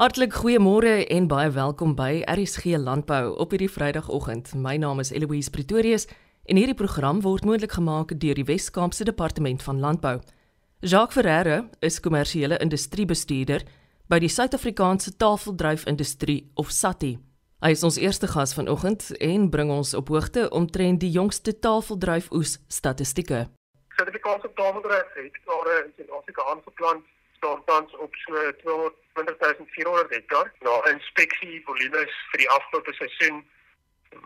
Hartlik goeiemôre en baie welkom by RSG Landbou op hierdie Vrydagoggend. My naam is Eloise Pretorius en hierdie program word moontlik gemaak deur die Wes-Kaapse Departement van Landbou. Jacques Ferreira is kommersiële industriebestuurder by die Suid-Afrikaanse Tafeldryfindustrie of SATI. Hy is ons eerste gas vanoggend en bring ons op hoogte omtrent die jongste tafeldryfoes statistieke. Suid-Afrikaanse tafeldryf het oor in Suid-Afrika aangeplant staan tans op so 220400 hektaar. Nou inspeksie volumes vir die afgelope seisoen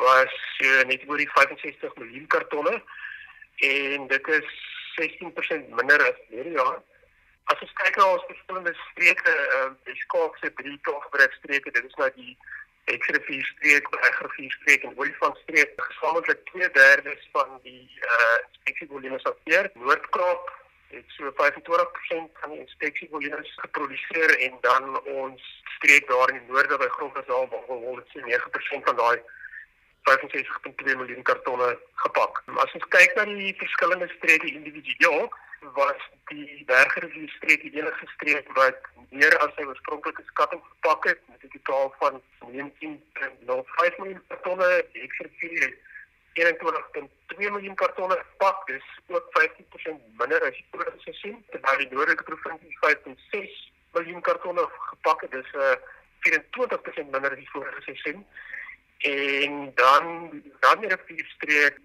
was uh, net oor die 65 miljoen kartonne en dit is 16% minder as hierdie jaar. As ons kyk na ons verskillende streke, uh, die Skaapse drie tofbreekstreke, dit is nou die Eksrivier streek, Eksrivier streek en Olifant streek, gesamentlik 2/3 van die uh, inspeksie volumes afkeer. Noord-Kaap het so 25% van die inspeksievolumes geproduseer en dan ons streek daar in die noorde by Grondgesaal waar ons sien 9% van daai 65.2 miljoen kartonne gepak. As ons kyk na die verskillende streke individueel, was die Bergrivier streek die enigste streek wat meer as sy oorspronklike skatting gepak het met 'n totaal van 19.05 miljoen kartonne. Eksrivier het 21.2 miljoen kartonne gepak, dis ook 15% minder as die vorige seisoen. Terwyl die noordelike provinsie 5.6 miljoen kartonne gepak het, dis 'n uh, 24% minder as die vorige seisoen. En dan dan die rivierstreek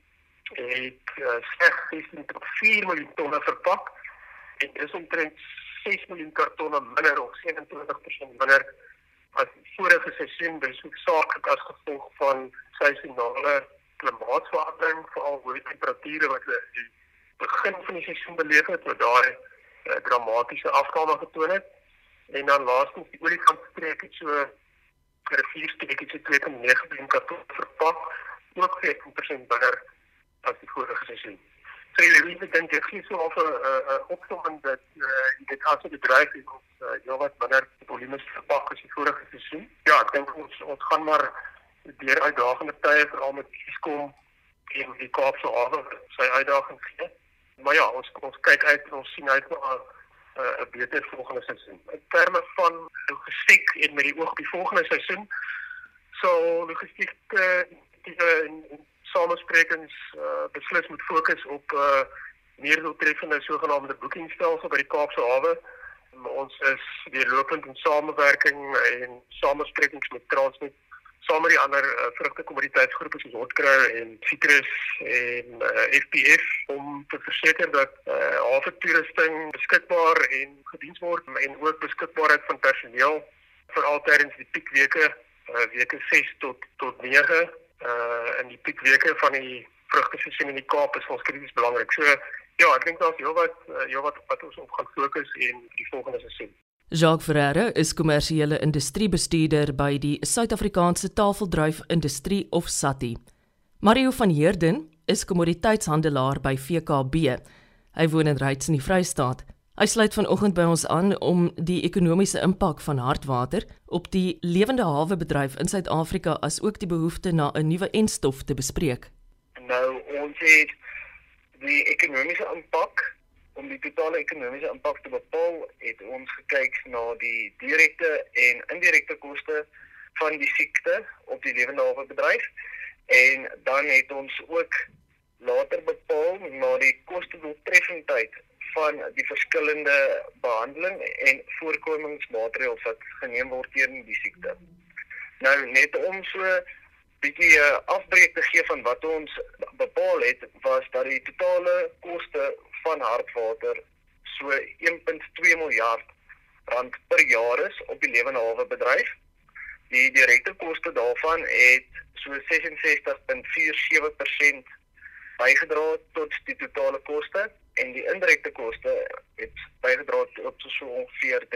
het uh, slegs 16.4 miljoen tonne verpak en dis omtrent 6 miljoen kartonne minder of 27% minder as vorige seisoen, dis hoofsaaklik as gevolg van seisonale klimaatsverandering veral hoë temperature wat we die begin van die seisoen beleef het met daai uh, dramatiese afname getoon het en dan laastens die olifantstreek het so rivierstreek het so 2.9 miljoen karton verpak ook 14% minder as die vorige seisoen. So jy weet dan jy sien so of 'n uh, opsomming dat uh, dit as 'n bedryf is ons uh, ja wat minder volumes verpak as die vorige seisoen. Ja, ek dink ons ons gaan maar deur uitdagende tye veral met Eskom en die Kaapse hawe sy uitdagings gee. Maar ja, ons ons kyk uit ons sien uit na 'n uh, beter volgende seisoen. In terme van logistiek en met die oog op die volgende seisoen, sal logistiek uh, die in samesprekings uh, beslis moet fokus op uh, meer doeltreffende sogenaamde boekingstelsel by die Kaapse hawe. Ons is weer lopend in samewerking en samesprekings met Transnet saam met die ander uh, vrugtekommoditeitsgroepe soos Hotkra en Citrus en uh, eh, FPF om te verseker dat uh, hawe toerusting beskikbaar en gediens word en ook beskikbaarheid van personeel vir altydens die piekweke uh, weke 6 tot tot 9 uh, in die piekweke van die vrugteseisoen in die Kaap is ons krities belangrik. So ja, ek dink daar's heelwat uh, heelwat wat ons op gaan fokus in die volgende seisoen. Jacques Ferreira is kommersiële industriebestuurder by die Suid-Afrikaanse Tafeldryf Industrie of SATI. Mario van Heerden is kommoditeitshandelaar by VKB. Hy woon in Ryds in die Vrystaat. Hy sluit vanoggend by ons aan om die ekonomiese impak van hardwater op die lewende hawebedryf in Suid-Afrika as ook die behoefte na 'n nuwe enstof te bespreek. Nou ons het die ekonomiese impak om die totale ekonomiese impak te bepaal, het ons gekyk na die direkte en indirekte koste van die siekte op die lewende hawe bedryf en dan het ons ook later bepaal na die koste doeltreffendheid van die verskillende behandeling en voorkomingsmaatreëls wat geneem word teen die siekte. Nou net om so bietjie uh, afbreek te gee van wat ons bepaal het was dat die totale koste van hartwater so 1.2 miljard rand per jaar is op die lewende hawe bedryf. Die direkte koste daarvan het so 66.47% bygedra tot die totale koste en die indirekte koste het bygedra tot so ongeveer 33.53%.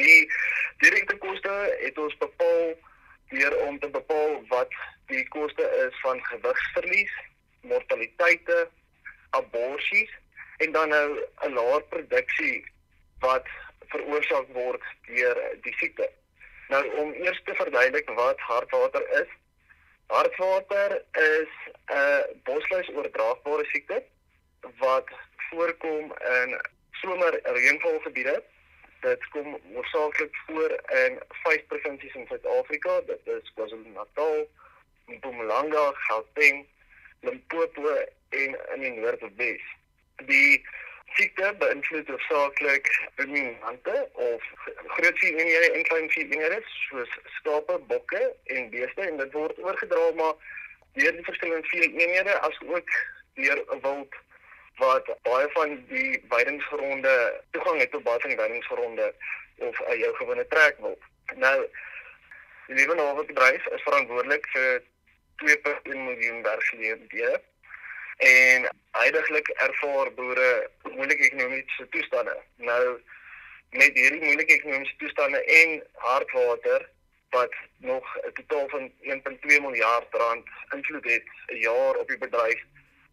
Die direkte koste het ons bepaal deur om te bepaal wat die koste is van gewigsverlies mortaliteite, aborsies en dan nou 'n laer produksie wat veroorsaak word deur die siekte. Nou om eers te verduidelik wat hartwater is. Hartwater is 'n bosluis oordraagbare siekte wat voorkom in somer reënvalgebiede Dit kom oorsaaklik voor in vyf provinsies in Suid-Afrika. Dit is KwaZulu-Natal, Mpumalanga, Gauteng, Limpopo en in die Noordwes. Die siekte beïnvloed hoofsaaklik ruminante of groot eenhede en klein eenhede soos skape, bokke en beeste en dit word oorgedra maar deur die verskillende eenhede as ook deur 'n wild wat baie van die weidingsgronde toegang het tot baie van die weidingsgronde of uh, jou gewone trekwild. Nou die lewenhawe bedryf is verantwoordelik vir 2.1 miljoen werksgeleenthede en heidaglik ervaar boere moeilike ekonomiese toestande. Nou met hierdie moeilike ekonomiese toestande en hardwater wat nog 'n totaal van 1.2 miljard rand invloed het 'n jaar op die bedryf,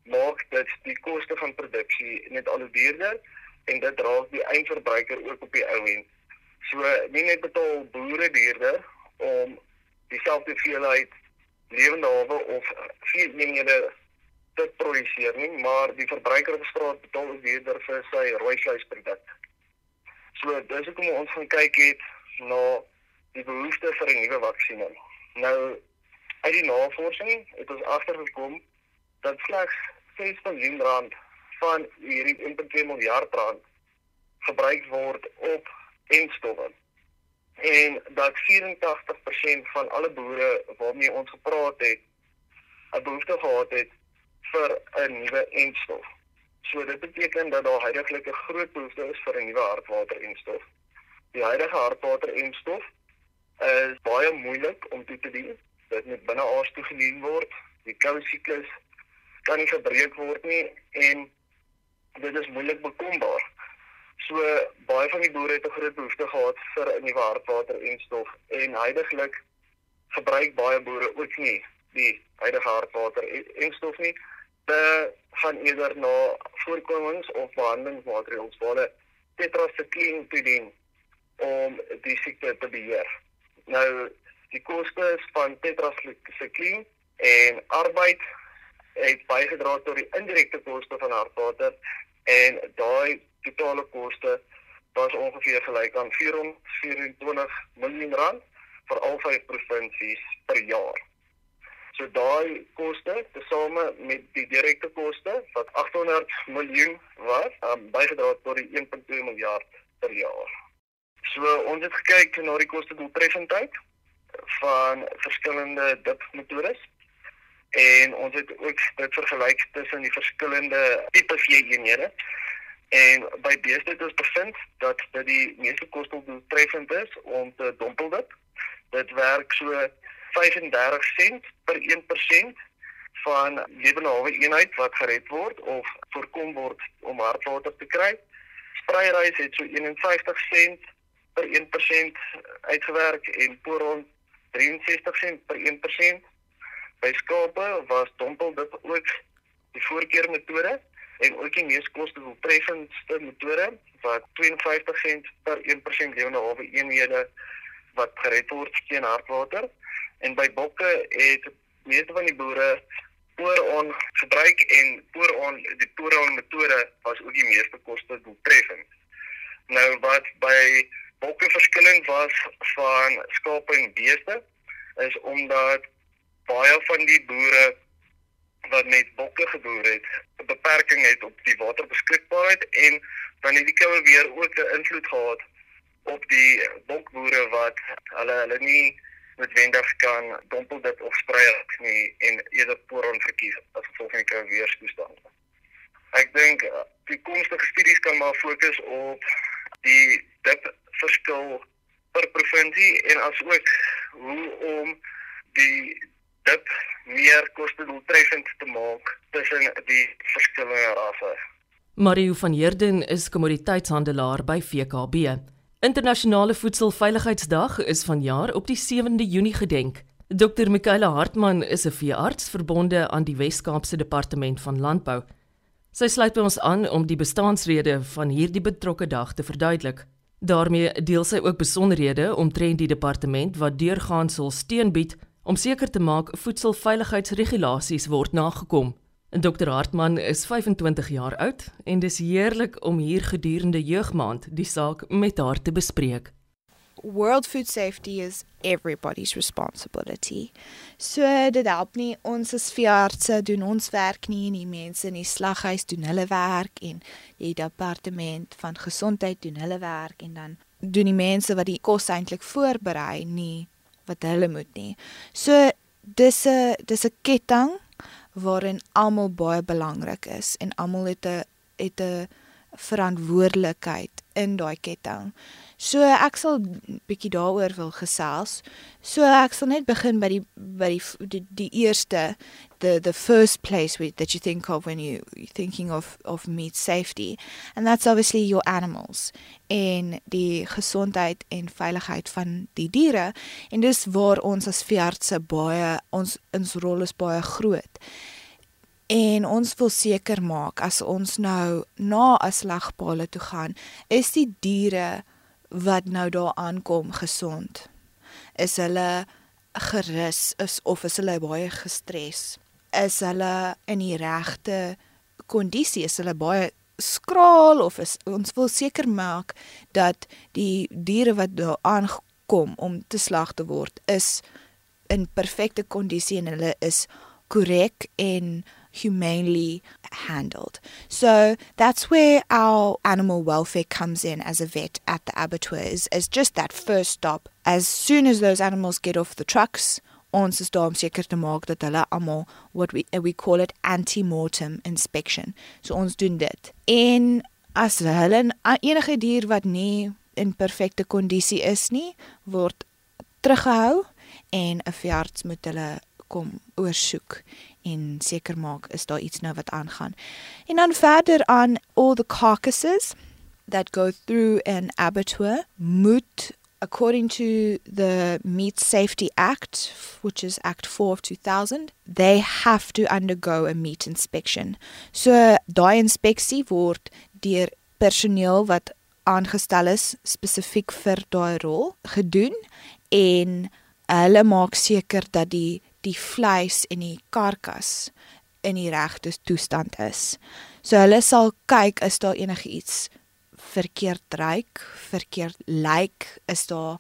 maak dit die koste van produksie net al hoe duurder en dit raak die eindverbruiker ook op die ou end. So nie net betaal boere duurder om dieselfde veelheid lewende hawe of vier eenhede te produseer nie, maar die verbruiker op straat betaal weer vir sy rooi vleisproduk. So dis hoekom ons gaan kyk het na die behoefte vir 'n nuwe vaksinne. Nou uit die navorsing het ons agtergekom dat slegs 6 miljoen rand van hierdie 1.2 miljard rand gebruik word op enstowwe. En dat 84% van alle boere waarmee ons gepraat het, 'n behoefte gehad het vir 'n nuwe enstof. So dit beteken dat daar heidaglik 'n groot behoefte is vir 'n nuwe hartwater-enstof. Die huidige hartwater-enstof is baie moeilik om toe te dien. Dit moet binne aars toegedien word. Die koue siklus kan nie gebreek word nie en dit is moeilik bekombaar. So baie van die boere het 'n groot behoefte gehad vir nuwe hartwater-enstof en heidaglik gebruik baie boere ook nie die huidige hartwater-enstof nie te gaan eerder na voorkomings of behandelingsmaatreëls waar hulle tetrasikline toedien om die siekte te beheer. Nou die koste van tetrasikline en arbeid het bygedra tot die indirekte koste van hartwater en daai totale koste was ongeveer gelyk aan 424 miljoen rand vir al vyf provinsies per jaar. So daai koste tesame met die direkte koste wat 800 miljoen was, um, bygedra tot die 1.2 miljard per jaar. So ons het gekyk na die koste doeltreffendheid van verskillende dip metodes en ons het ook dit vergelyk tussen die verskillende tipe veeeenhede en by beeste ons bevind dat dit die meeste kostedoeltreffend is om te dompel dit. Dit werk so 35 sent per 1% van lewenhawe eenheid wat gered word of voorkom word om hartwater te kry. Spreirys het so 51 sent per 1% uitgewerk en poron 63 sent per 1%. By skape was dompel dit ook die voorkeurmetode en ook die mees kostedoeltreffendste metode wat 52 sent per 1% lewenhawe eenhede wat gered word teen hartwater en by bokke het meeste van die boere pooron gebruik en pooron die pooron metode was ook die meeste koste doeltreffend. Nou wat by bokke verskillend was van skape en beeste is omdat baie van die boere wat met bokke geboer het, 'n beperking het op die waterbeskikbaarheid en dan het die koue weer ook 'n invloed gehad op die bokboere wat hulle hulle nie noodwendig kan dompel dit of sprei nie en eerder poron verkies as gevolg van die weerstoestande. Ek dink eh, die toekomstige studies kan maar fokus op die dip verskil per provinsie en asook hoe om die dip meer kostedoeltreffend te maak tussen die verskillende rasse. Mario van Heerden is kommoditeitshandelaar by VKB. Internasionale Voedselveiligheidsdag is vanjaar op die 7de Junie gedenk. Dr. Michaela Hartman is 'n veearts verbonde aan die Wes-Kaapse Departement van Landbou. Sy sluit by ons aan om die bestaansrede van hierdie betrokke dag te verduidelik. daarmee deel sy ook besonderhede omtrent die departement wat deurgaans sal steun bied om seker te maak voedselveiligheidsregulasies word nagekom. Dr Hartman is 25 jaar oud en dis heerlik om hier gedurende jeugmaand die saak met haar te bespreek. World food safety is everybody's responsibility. So dit help nie ons as veeartse doen ons werk nie en die mense in die slaghuis doen hulle werk en die departement van gesondheid doen hulle werk en dan doen die mense wat die kos eintlik voorberei nie wat hulle moet nie. So dis 'n dis 'n ketting waarin almal baie belangrik is en almal het 'n het 'n verantwoordelikheid in daai ketting. So ek sal bietjie daaroor wil gesels. So ek sal net begin by die by die die, die eerste the the first place we, that you think of when you thinking of of meat safety and that's obviously your animals en die gesondheid en veiligheid van die diere en dis waar ons as veeartse baie ons ons rol is baie groot. En ons wil seker maak as ons nou na 'n slagpaal toe gaan, is die diere wat nou daar aankom gesond? Is hulle gerus is of is hulle baie gestres? Is hulle in die regte kondisie? Is hulle baie skraal of is ons wil seker maak dat die diere wat daar aankom om te slag te word is in perfekte kondisie en hulle is korrek en humanely handled. So that's where our animal welfare comes in as a vet at the abattoirs, as just that first stop. As soon as those animals get off the trucks, ons is daar om seker te maak dat hulle almal what we we call it anti-mortem inspection. So ons doen dit. En as hulle enige dier wat nie in perfekte kondisie is nie, word teruggehou en 'n veearts moet hulle kom oorsoek en seker maak is daar iets nou wat aangaan. En dan verder aan all the carcasses that go through an abattoir moet according to the Meat Safety Act, which is Act 4 of 2000, they have to undergo a meat inspection. So daai inspeksie word deur personeel wat aangestel is spesifiek vir daai rol gedoen en hulle maak seker dat die die vleis en die karkas in die regte toestand is. So hulle sal kyk is daar enigiets verkeerd ryk, verkeerd lyk, is daar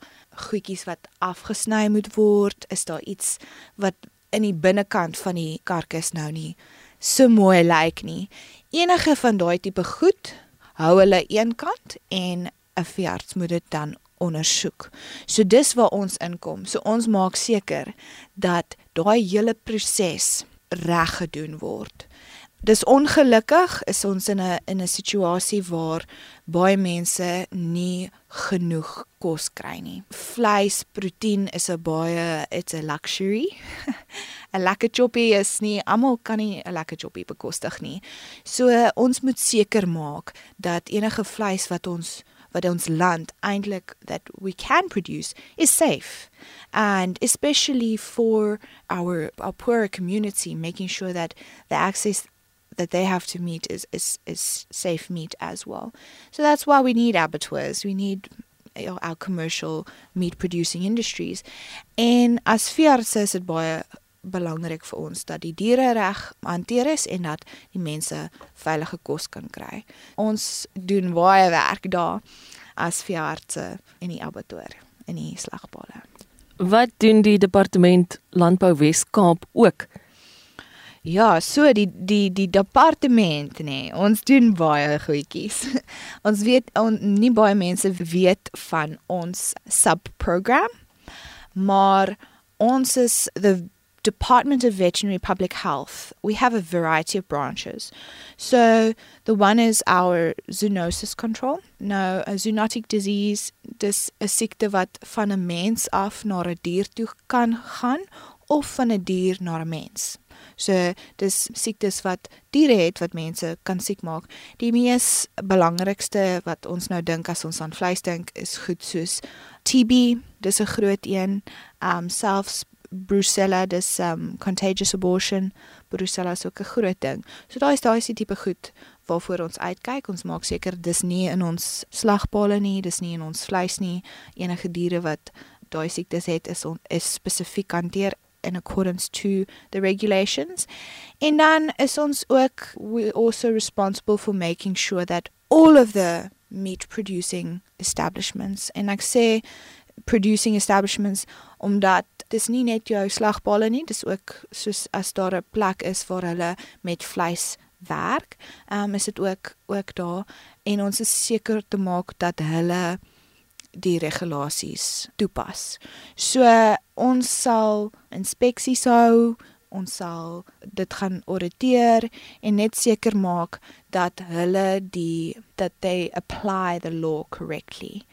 goedjies wat afgesny moet word, is daar iets wat in die binnekant van die karkas nou nie so mooi lyk nie. Enige van daai tipe goed hou hulle eenkant en 'n veearts moet dit dan ondersoek. So dis waar ons inkom. So ons maak seker dat daai hele proses reg gedoen word. Dis ongelukkig is ons in 'n in 'n situasie waar baie mense nie genoeg kos kry nie. Vleis, proteïen is 'n baie it's a luxury. 'n Lekker choppie is nie almal kan nie 'n lekker choppie bekostig nie. So ons moet seker maak dat enige vleis wat ons wat ons land eintlik that we can produce is safe. And especially for our our poorer community making sure that the access that they have to meet is is is safe meat as well. So that's why we need abattoirs. We need you know, our commercial meat producing industries. En as veeartse is dit baie belangrik vir ons dat die diere reg hanteer is en dat die mense veilige kos kan kry. Ons doen baie werk daar as veeartse in die abattoir in die slagpale. Wat doen die departement Landbou Wes-Kaap ook? Ja, so die die die departement nê. Nee, ons doen baie goedjies. ons weet on, nie baie mense weet van ons subprogram, maar ons is the Department of Veterinary Public Health, we have a variety of branches. So the one is our zoonosis control. Nou, 'n zoonotic disease, dis 'n siekte wat van 'n mens af na 'n dier toe kan gaan of van 'n dier na 'n mens. So dis siektes wat diere het wat mense kan siek maak. Die mees belangrikste wat ons nou dink as ons aan vleis dink is goed soos TB, dis 'n groot een, um selfs brucella dis um contagious abortion. Brucella is ook 'n groot ding. So daai is daai is die tipe goed waarvoor ons uitkyk ons maak seker dis nie in ons slagpale nie dis nie in ons vleis nie. Enige diere wat daai siektes het is on, is spesifiek hanteer in accordance to the regulations. En dan is ons ook we also responsible for making sure that all of the meat producing establishments en ek sê producing establishments omdat dis nie net jou slagballe nie, dis ook soos as daar 'n plek is waar hulle met vleis werk, ehm um, is dit ook ook daar en ons is seker te maak dat hulle die regulasies toepas. So ons sal inspeksies hou, ons sal dit gaan auditeer en net seker maak dat hulle die that they apply the law correctly.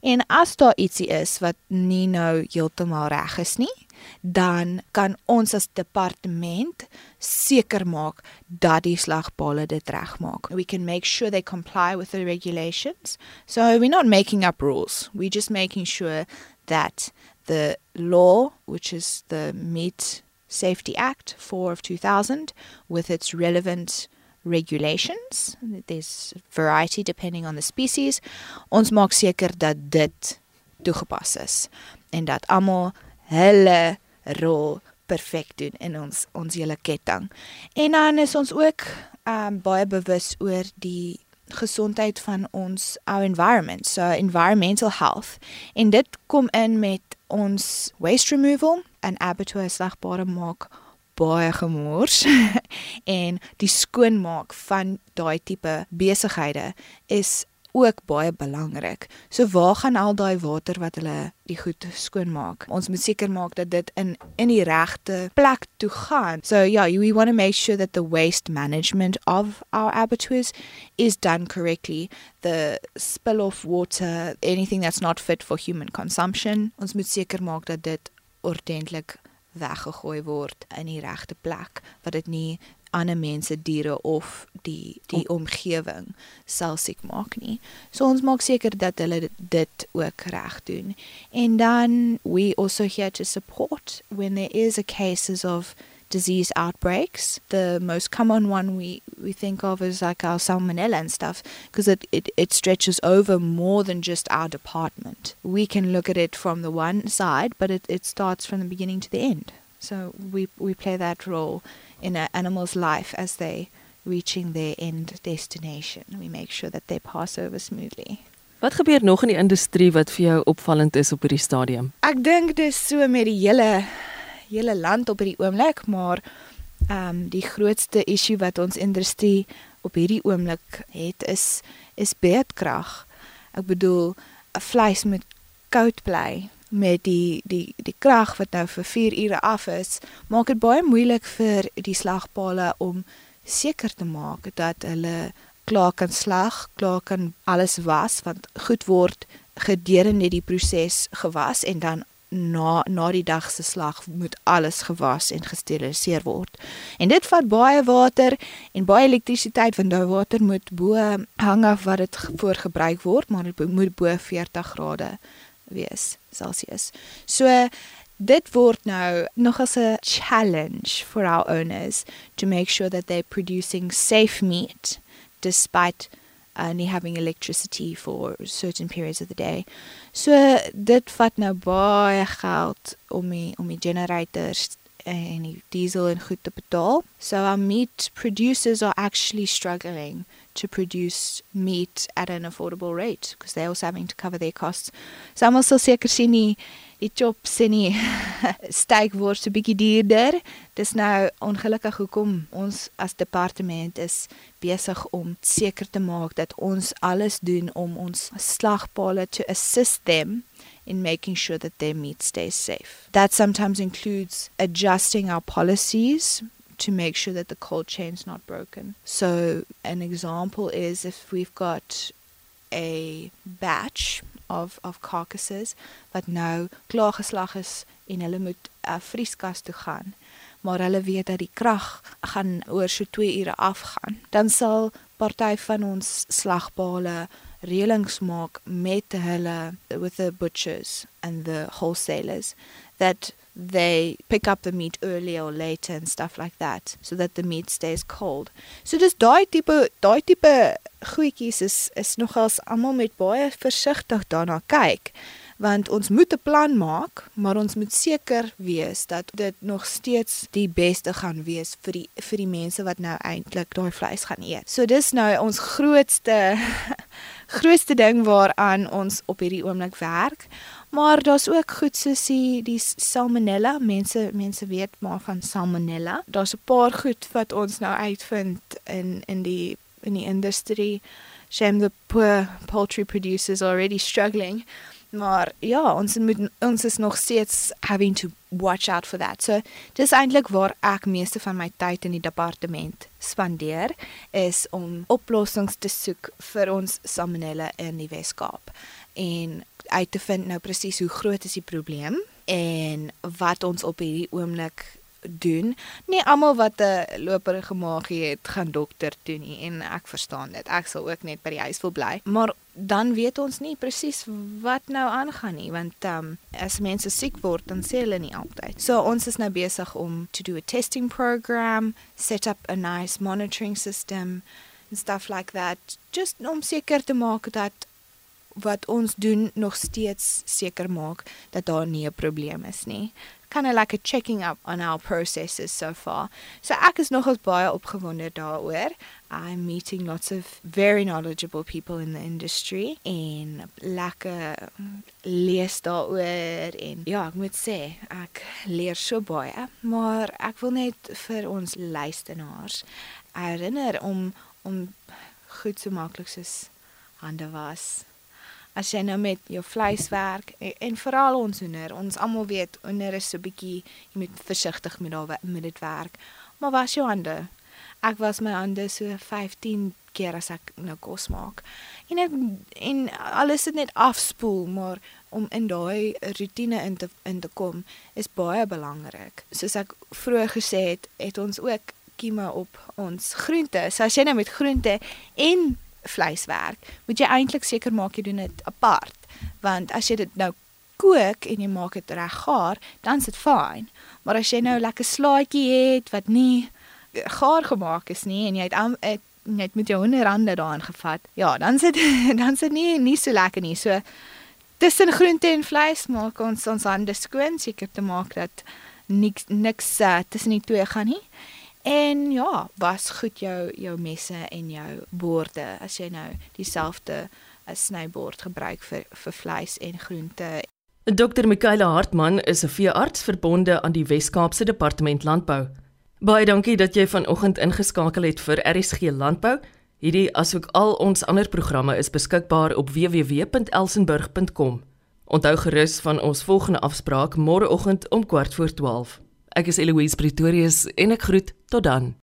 En as daar ietsie is wat nie nou heeltemal reg is nie, dan kan ons as departement seker maak dat die slagpale dit regmaak. We can make sure they comply with the regulations. So we're not making up rules. We're just making sure that the law, which is the Meat Safety Act 4 of 2000 with its relevant regulations. There's variety depending on the species. Ons maak seker dat dit toegepas is en dat almal hulle rol perfek doen in ons ons hele ketting. En dan is ons ook um baie bewus oor die gesondheid van ons our environment, so environmental health. En dit kom in met ons waste removal en abattoir slagbare maak baie gemors en die skoonmaak van daai tipe besighede is ook baie belangrik. So waar gaan al daai water wat hulle die goed skoonmaak? Ons moet seker maak dat dit in in die regte plek toe gaan. So yeah, we want to make sure that the waste management of our abattoirs is done correctly. The spill of water, anything that's not fit for human consumption. Ons moet seker maak dat dit ordentlik weggegooi word in die regte plek wat dit nie ander mense diere of die die omgewing sal siek maak nie. So ons maak seker dat hulle dit ook reg doen. En dan we also here to support when there is a cases of disease outbreaks. The most common one we, we think of is like our salmonella and stuff because it, it, it stretches over more than just our department. We can look at it from the one side, but it, it starts from the beginning to the end. So we, we play that role in an animal's life as they reaching their end destination. We make sure that they pass over smoothly. Wat gebeur nog in die industrie wat vir jou opvallend is op hierdie stadium? Ek dink dis so met die hele hele land op hierdie oomblik, maar ehm um, die grootste issue wat ons industrie op hierdie oomblik het is is beerdkrag. Ek bedoel, 'n vleis moet koud bly met die die die krag wat nou vir 4 ure af is, maak dit baie moeilik vir die slagpale om seker te maak dat hulle klaar kan slag, klaar kan alles was want goed word gedurende die proses gewas en dan na na die dag se slag moet alles gewas en gesteriliseer word. En dit vat baie water en baie elektrisiteit want daai water moet bo hang af wat dit voor gebruik word, maar dit moet bo 40 grade wees Celsius. So dit word nou nog as 'n challenge for our owners to make sure that they're producing safe meat despite only having electricity for certain periods of the day. So dit vat nou baie geld om die om die generators en die diesel en goed te betaal. So our meat producers are actually struggling to produce meat at an affordable rate because they're also having to cover their costs. So almal sal seker sien nie die chops en die steak word so bietjie duurder. Dis nou ongelukkig hoekom ons as departement is besig om seker te maak dat ons alles doen om ons slagpale to assist them in making sure that their meat stays safe. That sometimes includes adjusting our policies to make sure that the cold chain's not broken. So an example is if we've got a batch of of carcasses wat nou klaar geslag is en hulle moet uh, vrieskas toe gaan. Maar hulle weet dat die krag gaan oor so 2 ure afgaan. Dan sal party van ons slagpale reëlings maak met hulle with the butchers and the wholesalers that they pick up the meat earlier or later and stuff like that so that the meat stays cold. So dis daai tipe daai tipe goedjies is is nogals almal met baie versigtig daarna kyk. want ons moet 'n plan maak, maar ons moet seker wees dat dit nog steeds die beste gaan wees vir die vir die mense wat nou eintlik daai vleis gaan eet. So dis nou ons grootste grootste ding waaraan ons op hierdie oomblik werk. Maar daar's ook goed soos die, die salmonella. Mense mense weet maar van salmonella. Daar's 'n paar goed wat ons nou uitvind in in die in die industrie. Shame the poor poultry producers already struggling. Maar ja, ons moet ons is nog steeds having to watch out for that. So dis eintlik waar ek meeste van my tyd in die departement spandeer is om oplossings te soek vir ons salmonella in die Wes-Kaap en uit te vind nou presies hoe groot is die probleem en wat ons op hierdie oomblik doen. Nie almal wat 'n loper gemaak het, gaan dokter toe nie en ek verstaan dit. Ek sal ook net by die huis wil bly. Maar dan weet ons nie presies wat nou aangaan nie want um, as mense siek word dan sê hulle nie altyd. So ons is nou besig om to do a testing program, set up a nice monitoring system and stuff like that just om seker te maak dat wat ons doen nog steeds seker maak dat daar nie 'n probleem is nie kind of like a checking up on our processes so far. So ek is nogals baie opgewonde daaroor. I'm meeting lots of very knowledgeable people in the industry en lekker lees daaroor en ja, ek moet sê ek leer so baie, maar ek wil net vir ons luisteraars herinner om om goed so maklik soos hande was as jy nou met jou vleis werk en, en veral ons hoender, ons almal weet hoender is so bietjie jy moet versigtig met daar met dit werk. Maar was jou hande? Ek was my hande so 15 keer as ek nou kos maak. En ek, en alles het net afspoel, maar om in daai rotine in te in te kom is baie belangrik. Soos ek vroeër gesê het, het ons ook kieme op ons groente. So as jy nou met groente en vleiswerk, moet jy eintlik seker maak jy doen dit apart. Want as jy dit nou kook en jy maak dit reg gaar, dan is dit fyn. Maar as jy nou lekker slaaitjie het wat nie gaar gemaak is nie en jy het net met jou honderande daarin gevat, ja, dan sit dan sit nie nie so lekker nie. So tussen groente en vleis maak ons ons hande skoon seker te maak dat niks niks uh, tussen die twee gaan nie. En ja, was goed jou jou messe en jou borde as jy nou dieselfde as eh, snybord gebruik vir vir vleis en groente. Dr. Michaela Hartman is 'n veearts verbonde aan die Wes-Kaapse Departement Landbou. Baie dankie dat jy vanoggend ingeskakel het vir RSG Landbou. Hierdie asook al ons ander programme is beskikbaar op www.elsenburg.com. Onthou gerus van ons volgende afspraak môreoggend om 12:15. Ek is Eloise Pretorius en ek groet tot dan.